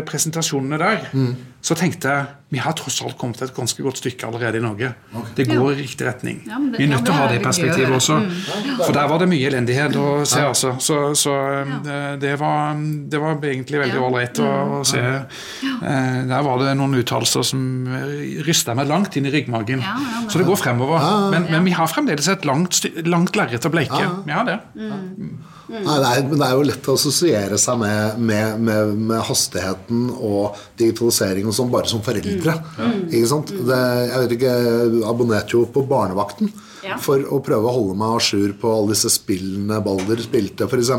presentasjonene der, mm. så tenkte jeg vi har tross alt kommet et ganske godt stykke allerede i Norge. Okay. Det går i riktig retning. Ja, det, vi er nødt til å ha det perspektivet også. Mm. For der var det mye elendighet å se, altså. Så, så det, var, det, var, egentlig veldig ålreit å, å, se. Der var det noen uttalelser som rysta meg langt inn i ryggmagen. Så det går fremover. Men, men vi har fremdeles et langt, langt lerret å bleike. Vi har det. Mm. Mm. Nei, det, er, det er jo lett å assosiere seg med, med, med, med hastigheten og digitalisering og sånn bare som foreldre. Mm. Ikke sant? Det, jeg vet ikke, jeg abonnerte jo på Barnevakten ja. for å prøve å holde meg à jour på alle disse spillene Balder spilte, f.eks.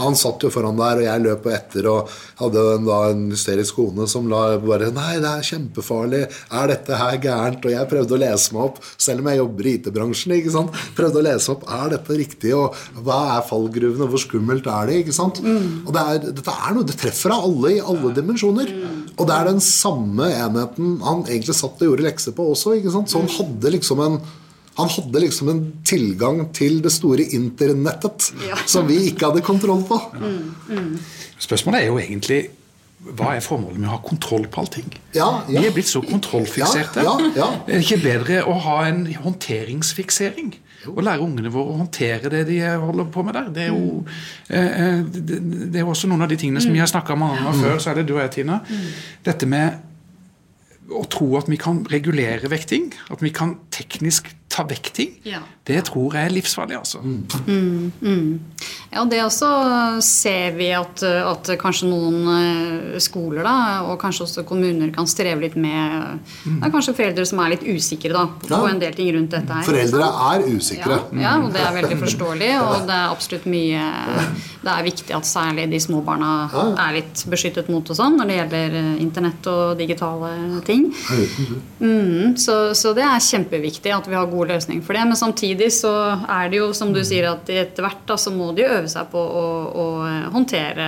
Han satt jo foran der, og jeg løp etter og hadde en, da, en hysterisk kone som la bare Nei, det er kjempefarlig. Er dette her gærent? Og jeg prøvde å lese meg opp, selv om jeg jobber i IT-bransjen. ikke sant? Prøvde å lese opp er dette riktig, og hva er fallgruvene, hvor skummelt er det? ikke sant? Mm. Og det, er, dette er noe, det treffer av alle i alle dimensjoner. Mm. Og det er den samme enheten han egentlig satt og gjorde lekser på også. ikke sant? Så han hadde liksom en han hadde liksom en tilgang til det store internettet ja. som vi ikke hadde kontroll på. Mm, mm. Spørsmålet er jo egentlig hva er formålet med å ha kontroll på allting? Ja, ja. Vi er blitt så kontrollfikserte. Ja, er det ikke bedre å ha en håndteringsfiksering? Og lære ungene våre å håndtere det de holder på med der. Det er jo, eh, eh det, det er også noen av de tingene som vi har snakka mange ganger før, så er det du og jeg, Tina. Mm. Dette med å tro at vi kan regulere vekting, at vi kan teknisk ta vekk ting, ja. Det tror jeg er livsfarlig. altså. Mm. Mm, mm. Ja, det også ser vi at, at, kanskje noen eh, skoler da, og kanskje også kommuner kan streve litt med mm. Det er kanskje foreldre som er litt usikre da, på ja. en del ting rundt dette. her. Foreldre er usikre. Ja, ja, og det er veldig <laughs> forståelig. Og det er absolutt mye Det er viktig at særlig de små barna er litt beskyttet mot og sånn når det gjelder eh, internett og digitale ting. Mm, så, så det er kjempeviktig at vi har god løsning for det. Men samtidig så er det jo, som du sier, at etter hvert da, så må de øve seg på å, å, håndtere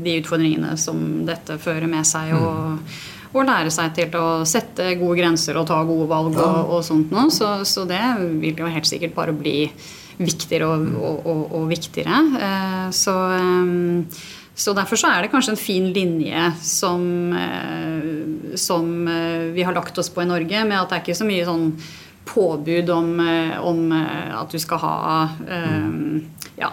de utfordringene som dette fører med seg. og, og lære seg til å sette gode grenser og ta gode valg og, og sånt noe. Så, så, det vil jo helt sikkert bare bli viktigere og, og, og viktigere. Eh, så, eh, så, derfor så er det kanskje en fin linje som, eh, som vi har lagt oss på i Norge, med at det er ikke så mye sånn påbud om, om at du skal ha ja,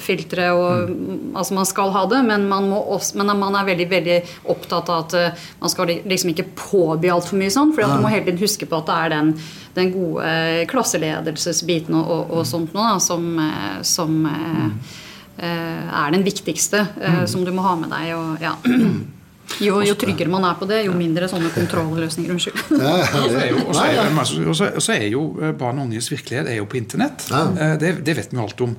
filtre og Altså, man skal ha det, men man, også, men man er veldig veldig opptatt av at man skal liksom ikke påby altfor mye sånn. For du må hele tiden huske på at det er den, den gode klasseledelsesbiten og, og, og sånt noe da, som, eh, som mm. er den viktigste som du må ha med deg. Og, ja. <clears throat> Jo, jo, tryggere man er på det, jo mindre sånne kontrollløsninger. Unnskyld. Og så er jo barn og unges virkelighet er jo på internett. Det, det vet vi alt om.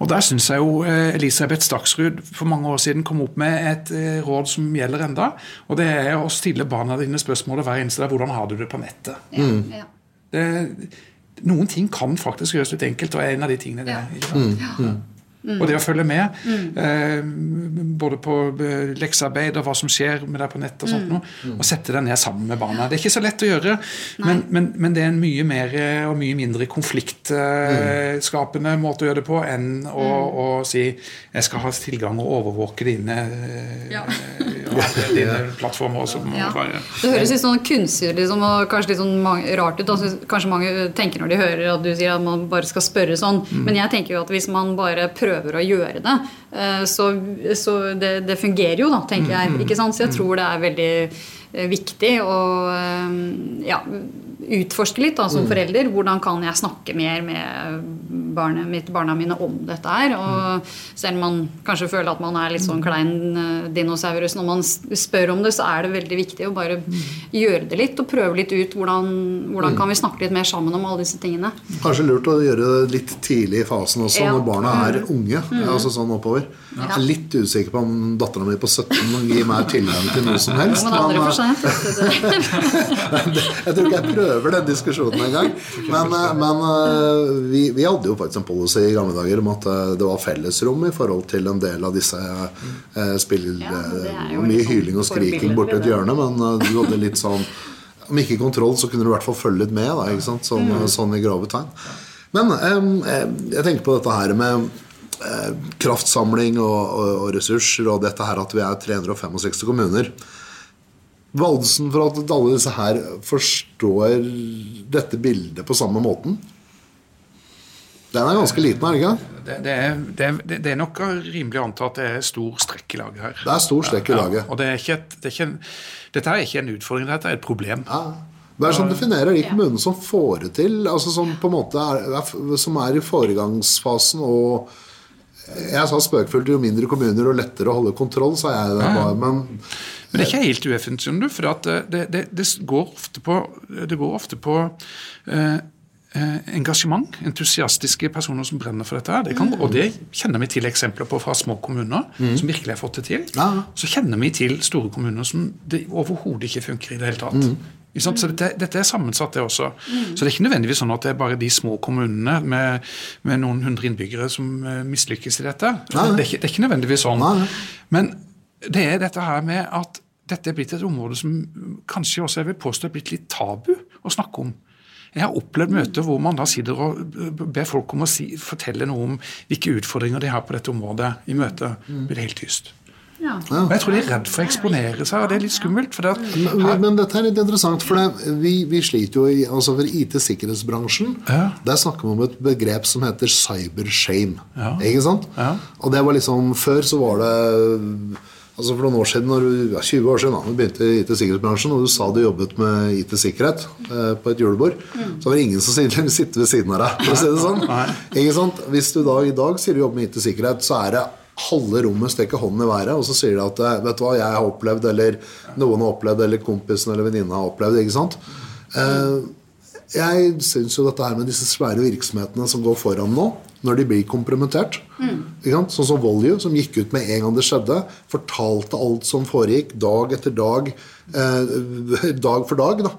Og der syns jeg jo Elisabeth Staksrud for mange år siden kom opp med et råd som gjelder enda. Og det er å stille barna dine spørsmålet hver eneste dag hvordan har du det på nettet. Ja. Det, noen ting kan faktisk gjøres litt enkelt, og er en av de tingene det er. Ja. Mm. Mm. Og det å følge med, mm. eh, både på eh, leksearbeid og hva som skjer med deg på nett, og sånt mm. noe, og sette deg ned sammen med barna. Det er ikke så lett å gjøre, men, men, men, det er en mye mer og mye mindre konfliktskapende mm. måte å gjøre det på enn å, mm. å, si jeg skal ha tilgang og overvåke dine, ja. <laughs> dine plattformer. Som, ja. Det høres litt sånn kunstig liksom, og kanskje litt sånn rart ut. Altså, kanskje mange tenker når de hører at du sier at man bare skal spørre sånn, men jeg tenker jo at hvis man bare prøver å gjøre det. Eh, så, så det, det, fungerer jo, da, tenker jeg. Mm, mm, ikke sant? Så jeg mm. tror det er veldig eh, viktig å eh, ja, utforske litt da, som mm. forelder. Hvordan kan jeg snakke mer med barnet mitt, barna mine om dette her? Og selv om man kanskje føler at man er litt sånn klein uh, dinosaurus når man spør om det, så er det veldig viktig å bare gjøre det litt og prøve litt ut hvordan, hvordan mm. kan vi snakke litt mer sammen om alle disse tingene. Kanskje lurt å gjøre det litt tidlig i fasen også, ja. når barna er mm. unge. Mm. altså sånn oppover. Jeg er litt usikker på om dattera mi på 17 gir meg tilgang til noe som helst. Men, for sent. <laughs> jeg tror ikke jeg prøver den diskusjonen engang. <laughs> Men, eh, men eh, vi, vi, hadde jo faktisk en policy i gamle dager om at eh, det var fellesrom i forhold til en del av disse eh, spill... Ja, mye hyling og skriking borti et hjørne, men du hadde litt sånn Om ikke kontroll, så kunne du i hvert fall følge litt med. Da, sånn, mm. sånn, i grove tegn. Men jeg tenker på dette her med kraftsamling og, og, og, ressurser, og dette her at vi er 365 kommuner. Valdelsen for at alle disse her forstår dette bildet på samme måten? Den er ganske liten, er den ikke? Det, det, er, det, det er nok rimelig å anta at det er stor strekk i laget her. Det er stor strekk i laget. Ja, og det er ikke et, det er ikke en, dette er ikke en utfordring, dette er et problem. Ja. Hva er det som definerer de kommunene som får det til? Altså som på en måte er, som er i foregangsfasen og jeg sa spøkefullt jo mindre kommuner og lettere å holde kontroll, sa jeg. Det var, men, men det er ikke helt ueffent, skjønner du. For det, det, det, går ofte på, det går ofte på eh, eh, engasjement. Entusiastiske personer som brenner for dette. Det kan, og det kjenner vi til eksempler på fra små kommuner mm. som virkelig har fått det til. Ja. Så kjenner vi til store kommuner som det overhodet ikke funker i det hele tatt. Mm. Så dette, dette, er sammensatt, det også. Mm. Så det er ikke nødvendigvis sånn at det er bare de små kommunene med, med noen hundre innbyggere som uh, mislykkes i dette. Det er, ikke, det, er ikke, nødvendigvis sånn. Men det er dette her med at dette er blitt et område som kanskje også jeg vil påstå er blitt litt tabu å snakke om. Jeg har opplevd møter hvor man da sitter og ber folk om å si, fortelle noe om hvilke utfordringer de har på dette området i møtet. Mm. blir det helt tyst. Ja. Men jeg tror de er redd for å eksponere seg, og det er litt skummelt. Det men, men, dette er litt interessant, for det, vi, vi, sliter jo i altså for IT-sikkerhetsbransjen. Ja. Der snakker vi om et begrep som heter cybershame. Ja. Ikke sant? Ja. Og det var liksom Før så var det Altså For noen år siden, når du, ja, 20 år siden da du begynte i IT-sikkerhetsbransjen, og du sa du jobbet med IT-sikkerhet eh, på et julebord, mm. så var det ingen som <laughs> sitter ved siden av deg. for å si det sånn. Ikke sant? Hvis du da i dag sier du jobber med IT-sikkerhet, så er det halve rommet stikker hånden i været, og så sier de at eh, vet du hva, jeg har opplevd, eller noen har opplevd, eller kompisen eller venninna har opplevd. ikke sant? Eh, jeg syns jo dette her med disse svære virksomhetene som går foran nå, når de blir kompromittert mm. Sånn som Volue, som gikk ut med en gang det skjedde, fortalte alt som foregikk, dag etter dag, eh, dag for dag. da.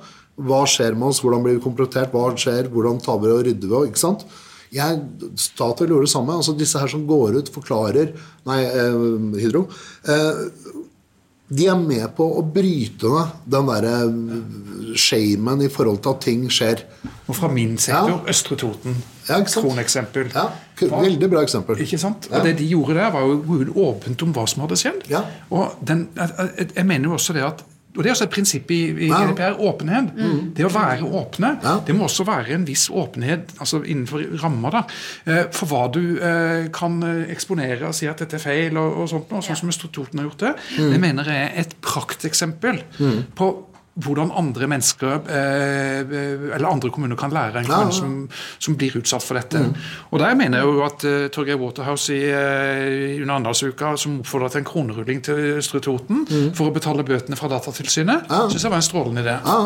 Hva skjer med oss, hvordan blir vi kompromittert, hva skjer, hvordan tar vi og rydder vi? ikke sant? Jeg, Statoil gjorde det samme. altså Disse her som går ut, forklarer Nei, eh, Hydro. Eh, de er med på å bryte ned den derre eh, shamen i forhold til at ting skjer. Og fra min sektor, ja. Østre Toten. Ja, Kroneksempel. Ja, veldig bra eksempel. Ikke sant? Og Det de gjorde der, var jo åpent om hva som hadde skjedd. Ja. Og den, jeg, jeg mener jo også det at og Det er også et prinsipp i, i GDPR. Åpenhet. Mm. Det å være åpne. Ja. Det må også være en viss åpenhet altså innenfor rammer da, eh, for hva du eh, kan eh, eksponere og si at dette er feil, og, og sånt, og sånn som Toten har gjort det. Mm. Det mener jeg er et prakteksempel mm. på hvordan andre mennesker eh, eller andre kommuner kan lære en kommune ja, ja. Som, som, blir utsatt for dette. Mm. Og Der mener jeg jo at uh, Torgeir Waterhouse i, uh, under Arendalsuka som oppfordra til en kronerulling til Østre Toten mm. for å betale bøtene fra Datatilsynet, ja. syns jeg var en strålende idé. Ja.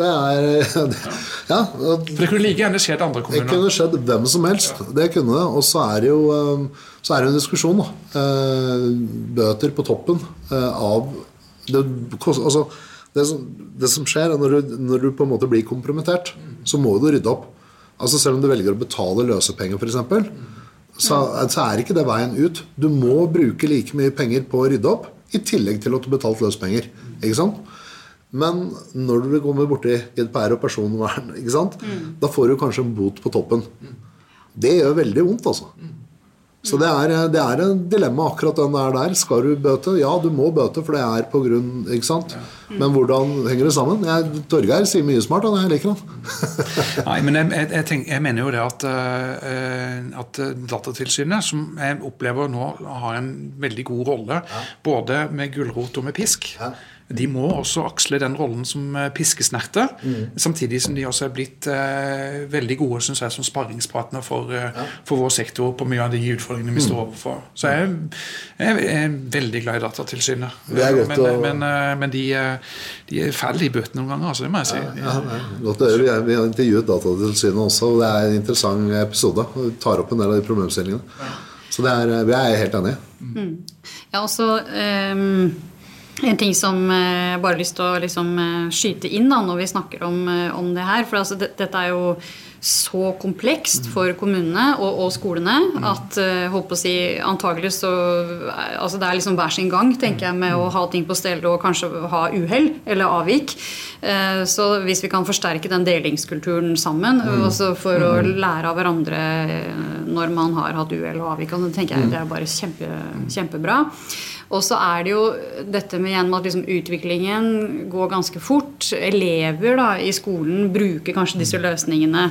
Det er <laughs> Ja. For det kunne like gjerne skjedd andre kommuner. Det kunne skjedd hvem som helst. Det kunne det. Og så er det jo så er det en diskusjon, da. Bøter på toppen av det, altså, det, som, det som, skjer, er når du, når du, på en måte blir kompromittert, så må du rydde opp. Altså Selv om du velger å betale løsepenger, f.eks., så, så er ikke det veien ut. Du må bruke like mye penger på å rydde opp, i tillegg til at du har betalt løsepenger. Ikke sant? Men når du kommer borti GDPR og personvern, ikke sant? Mm. da får du kanskje en bot på toppen. Det gjør veldig vondt, altså. Så det er, det er en dilemma akkurat den der der. Skal du bøte? Ja, du må bøte, for det er på grunn ikke sant? Men hvordan henger det sammen? Jeg, Torgeir sier mye smart, og jeg liker han. <laughs> Nei, men jeg, jeg, tenker, jeg, mener jo det at, uh, at Datatilsynet, som jeg opplever nå har en veldig god rolle, ja. både med gulrot og med pisk ja de må også aksle den rollen som eh, piskesnerte. Mm. Samtidig som de også er blitt eh, veldig gode synes jeg, som sparringspartner for, eh, ja. for, vår sektor på mye av de utfordringene vi mm. står overfor. Så jeg, jeg, er veldig glad i Datatilsynet. Men, å... men, eh, men de, de er fæle, i bøtene noen ganger, altså, det må jeg si. Ja, ja, godt å høre. Vi har intervjuet Datatilsynet også, og det er en interessant episode. Vi tar opp en del av de problemstillingene. Så er, vi er helt enige. Mm. Ja, også... Um en ting som jeg eh, bare har lyst til å liksom, eh, skyte inn da, når vi snakker om, eh, om det her. For altså, det, dette er jo så komplekst for kommunene og, og skolene at uh, holdt å si, antagelig så altså Det er liksom hver sin gang tenker jeg, med å ha ting på stell og kanskje ha uhell eller avvik. Så hvis vi kan forsterke den delingskulturen sammen, mm. også for å mm. lære av hverandre når man har hatt uhell og avvik, så tenker jeg det er bare kjempe, kjempebra. Og så er det jo dette med igjen med at liksom utviklingen går ganske fort. Elever da, i skolen bruker kanskje disse løsningene,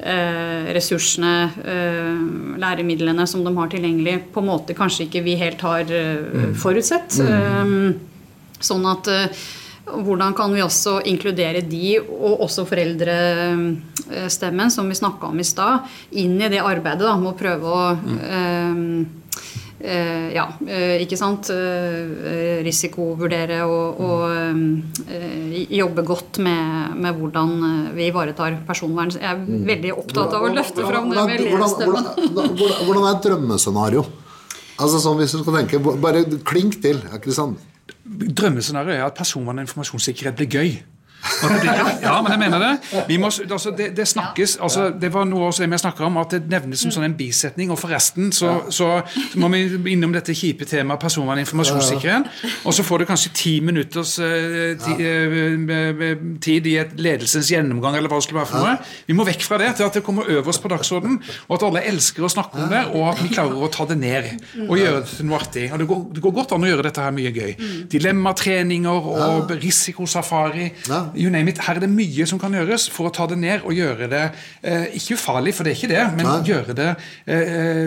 eh, ressursene, eh, læremidlene som de har tilgjengelig, på en måte kanskje ikke vi helt har eh, mm. forutsett. Mm. sånn at eh, hvordan kan vi også inkludere de, og også foreldrestemmen, som vi snakka om i stad, inn i det arbeidet da, med å prøve å mm. Uh, ja, eh, ikke sant. Eh, risikovurdere og, og jobbe godt med, med, hvordan vi ivaretar personvern. Jeg er mm. veldig opptatt av å løfte fram det med lederstemmen. Hvordan, hvordan, hvordan, er et drømmescenario? Altså sånn Hvis du skal tenke, Bare klink til. sånn? Drømmescenarioet er at personvern og informasjonssikkerhet blir gøy. Ja, men jeg mener det. Må, altså, det, det, snakkes altså, Det var noe også det vi snakka om, at det nevnes som sånn en bisetning. Og forresten så, så, må vi innom dette kjipe temaet personvern og informasjonssikkerhet. Og så får du kanskje ti minutters uh, ti, uh, tid i et ledelsens gjennomgang, eller hva det skulle være for noe. Vi må vekk fra det til at det kommer øverst på dagsordenen, og at alle elsker å snakke om det, og at vi klarer å ta det ned og gjøre det til noe artig. Og det går, det går godt an å gjøre dette her mye gøy. Dilemmatreninger og risikosafari. You name it. Her er det mye som kan gjøres for å ta det ned og gjøre det eh, ikke ufarlig, for det er ikke det, men Nei. gjøre det eh,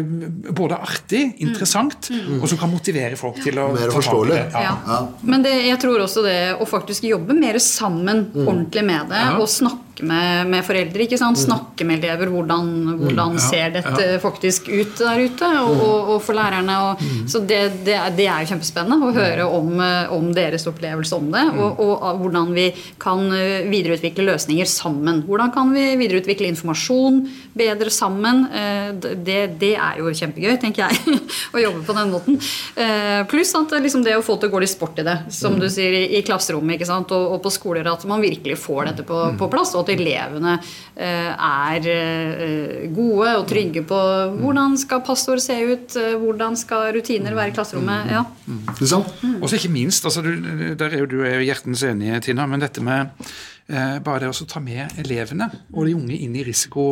både artig, interessant, mm. Mm. og som kan motivere folk til å Mer forståelig. Ja. Ja. Ja. Men det, jeg tror også det å faktisk jobbe mer sammen mm. ordentlig med det, og snakke med, med, foreldre. ikke sant? Mm. Snakke med elever. Hvordan, hvordan mm. ser dette faktisk ut der ute? Og, mm. og, og for lærerne. Og, så det, det, det, er jo kjempespennende å høre om, om deres opplevelse om det. Og, og, hvordan vi kan eh, videreutvikle løsninger sammen. Hvordan kan vi videreutvikle informasjon bedre sammen? Eh, det, det er jo kjempegøy, tenker jeg, <laughs> å jobbe på den måten. Eh, pluss at liksom det å få til å gå litt sport i det, som du sier, i, i klasserommet ikke sant? Og, på skoler, at man virkelig får dette på, på plass. og at elevene eh, er eh, gode og trygge på hvordan skal passord se ut, eh, hvordan skal rutiner være i klasserommet. Ja. Mm. Mm. Og så ikke minst, altså, du, der er jo du er hjertens enig, Tina, men dette med bare det å ta med elevene og de unge inn i risiko,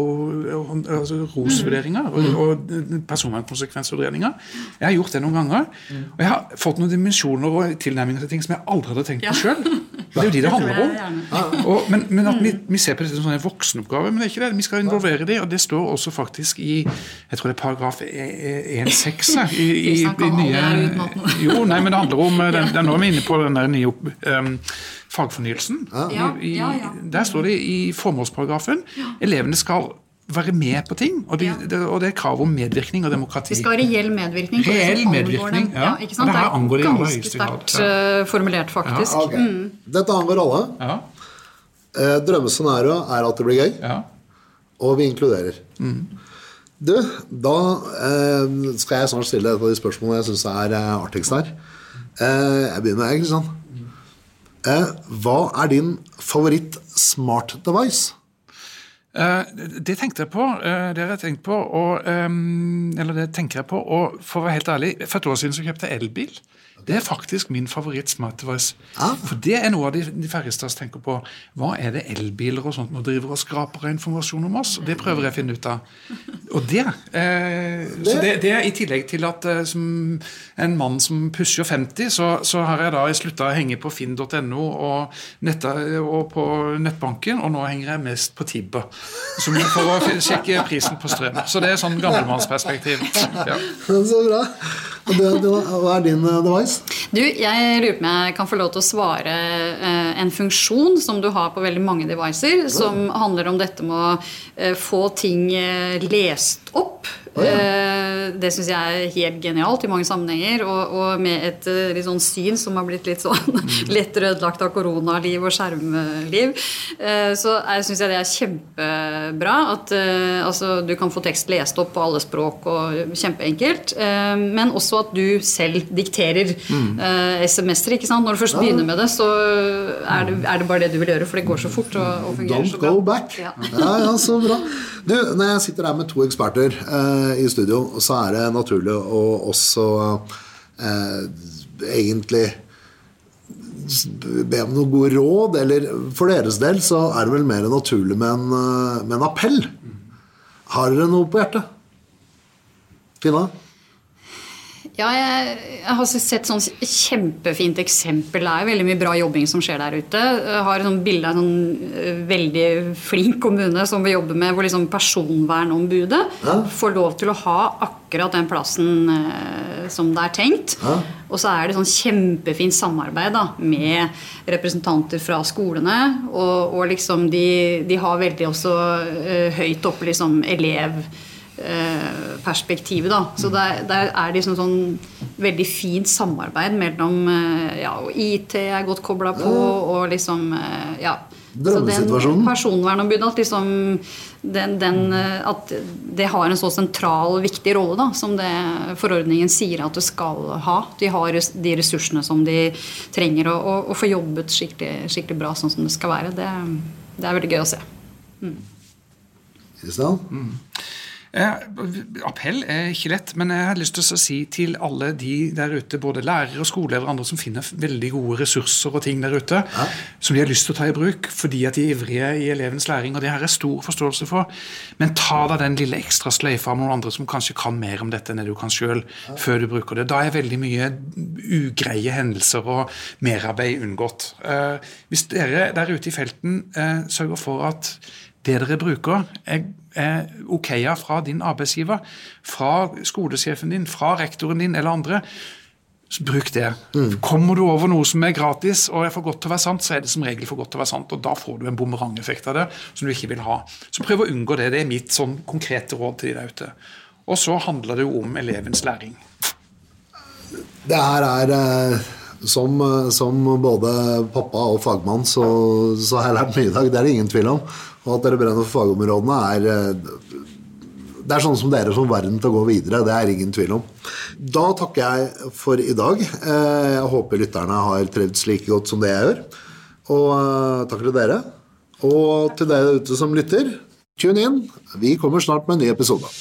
altså ROS-vurderinger og, mm. og personvernkonsekvensvurderinger. Jeg har gjort det noen ganger. Og jeg har fått noen dimensjoner og tilnærminger til ting som jeg aldri hadde tenkt på sjøl. <laughs> Det er jo de det handler om. Og, men, men, at vi, vi, ser på dette som en voksenoppgave, men det er ikke det. Vi skal involvere de, og det står også faktisk i jeg tror det er paragraf 1-6 e, i, i, i, nye Jo, nei, men det handler om den, den, Nå er vi inne på den der nye um, fagfornyelsen. Ja, I, i, ja, ja. Der står det i formålsparagrafen elevene skal være med på ting, og, de, Ja. det, og det er krav om medvirkning og demokrati. Vi skal ha reell medvirkning. Reell medvirkning, ja. ja. ikke sant? Og det her angår det i aller ganske høyeste grad, sterkt eh, formulert, faktisk. Ok. Dette angår alle. Ja, Eh, Drømmescenario er at det blir gøy, ja. og vi inkluderer. Du, da eh, skal jeg snart stille et av de spørsmålene jeg syns er eh, artigst her. Eh, jeg begynner med deg, Kristian. Eh, hva er din favoritt smart device? Eh, det tenkte jeg på. eh, det har jeg tenkt på, og, ehm, eller det tenker jeg på. Og for å være helt ærlig, for et år siden så kjøpte jeg elbil. Det er faktisk min favoritt smart device. Ah. For det er noe av de, de færreste av oss tenker på. Hva er det elbiler og sånt nå driver og skraper av informasjon om oss? Det prøver jeg å finne ut av. Og det, eh, Så det, det er i tillegg til at eh, som en mann som pusher 50, så, så har jeg da slutta å henge på finn.no og, og på nettbanken, og nå henger jeg mest på Tibber. Som for å sjekke prisen på strøm. Så det er sånn gammelmannsperspektiv. <laughs> Ja. Så bra. Og det, det, hva er din eh, device? Du, jeg lurer på om jeg kan få lov til å svare eh, en funksjon som du har på veldig mange devices, som handler om dette med å eh, få ting eh, lest opp. Eh, det syns jeg er helt genialt i mange sammenhenger. Og, og med et eh, litt sånn syn som har blitt litt sånn <laughs> lett ødelagt av koronaliv og skjermliv, eh, så syns jeg det er kjempebra at altså, du kan få tekst lest opp på alle språk og kjempeenkelt. men også at du selv dikterer mm. SMS-er. ikke sant? Når du først begynner med det, så er det, er det bare det du vil gjøre, for det går så fort og, og fungerer Don't så bra. go back. Ja. Ja, ja, så bra. Du, når jeg sitter her med to eksperter eh, i studio, så er det naturlig å også eh, egentlig be om noen gode råd. Eller for deres del så er det vel mer naturlig med en, eh, med en appell. Har dere noe på hjertet? Tina? Ja, jeg, jeg har sett sånn kjempefint eksempel. Det er veldig mye bra jobbing som skjer der ute. Jeg har et bilde av en sånn eh, veldig flink kommune som vi jobber med, hvor liksom personvernombudet Ja. får lov til å ha akkurat den plassen eh, som det er tenkt. Ja. Og så er det sånn kjempefint samarbeid da, med representanter fra skolene. Og, og liksom de, de har veldig også eh, høyt oppe liksom elev perspektivet. Da. Så der, der er det liksom sånn veldig fint samarbeid mellom eh, ja, og IT er godt kobla på, og liksom eh, ja. Så den Drømmesituasjonen. Personvernombudet, at liksom den, den, eh, at det har en så sentral viktig rolle da, som det forordningen sier at det skal ha. De har de ressursene som de trenger, og, og, og få jobbet skikkelig, skikkelig bra sånn som det skal være. Det, det er veldig gøy å se. Kristian? Eh, appell er ikke lett, men jeg har lyst til å si til alle de der ute, både lærere og skoleelever og andre som finner veldig gode ressurser og ting der ute, som de har lyst til å ta i bruk fordi at de er ivrige i elevens læring, og det har jeg stor forståelse for. Men ta da den lille ekstra sløyfa med noen andre som kanskje kan mer om dette enn det du kan sjøl, før du bruker det. Da er veldig mye ugreie hendelser og merarbeid unngått. Eh, hvis dere der ute i felten eh, sørger for at det dere bruker, er, er ok fra din arbeidsgiver, fra skolesjefen din, fra rektoren din eller andre, så bruk det. Kommer du over noe som er gratis og er for godt til å være sant, så er det som regel for godt til å være sant, og da får du en bumerangeffekt av det som du ikke vil ha. Så prøv å unngå det. Det er mitt sånn konkrete råd til de der ute. Og så handler det jo om elevens læring. Det her er eh, som, eh, som både pappa og fagmann, så, så har jeg lært mye i dag. Det er det ingen tvil om. Og at dere brenner for fagområdene, er eh, Det er sånn som dere som verden til å gå videre. Det er ingen tvil om. Da takker jeg for i dag. Eh, Jeg håper lytterne har trivdes like godt som det jeg gjør. Og eh, takk til dere. Og til dere ute som lytter, tune inn. Vi kommer snart med en ny episode.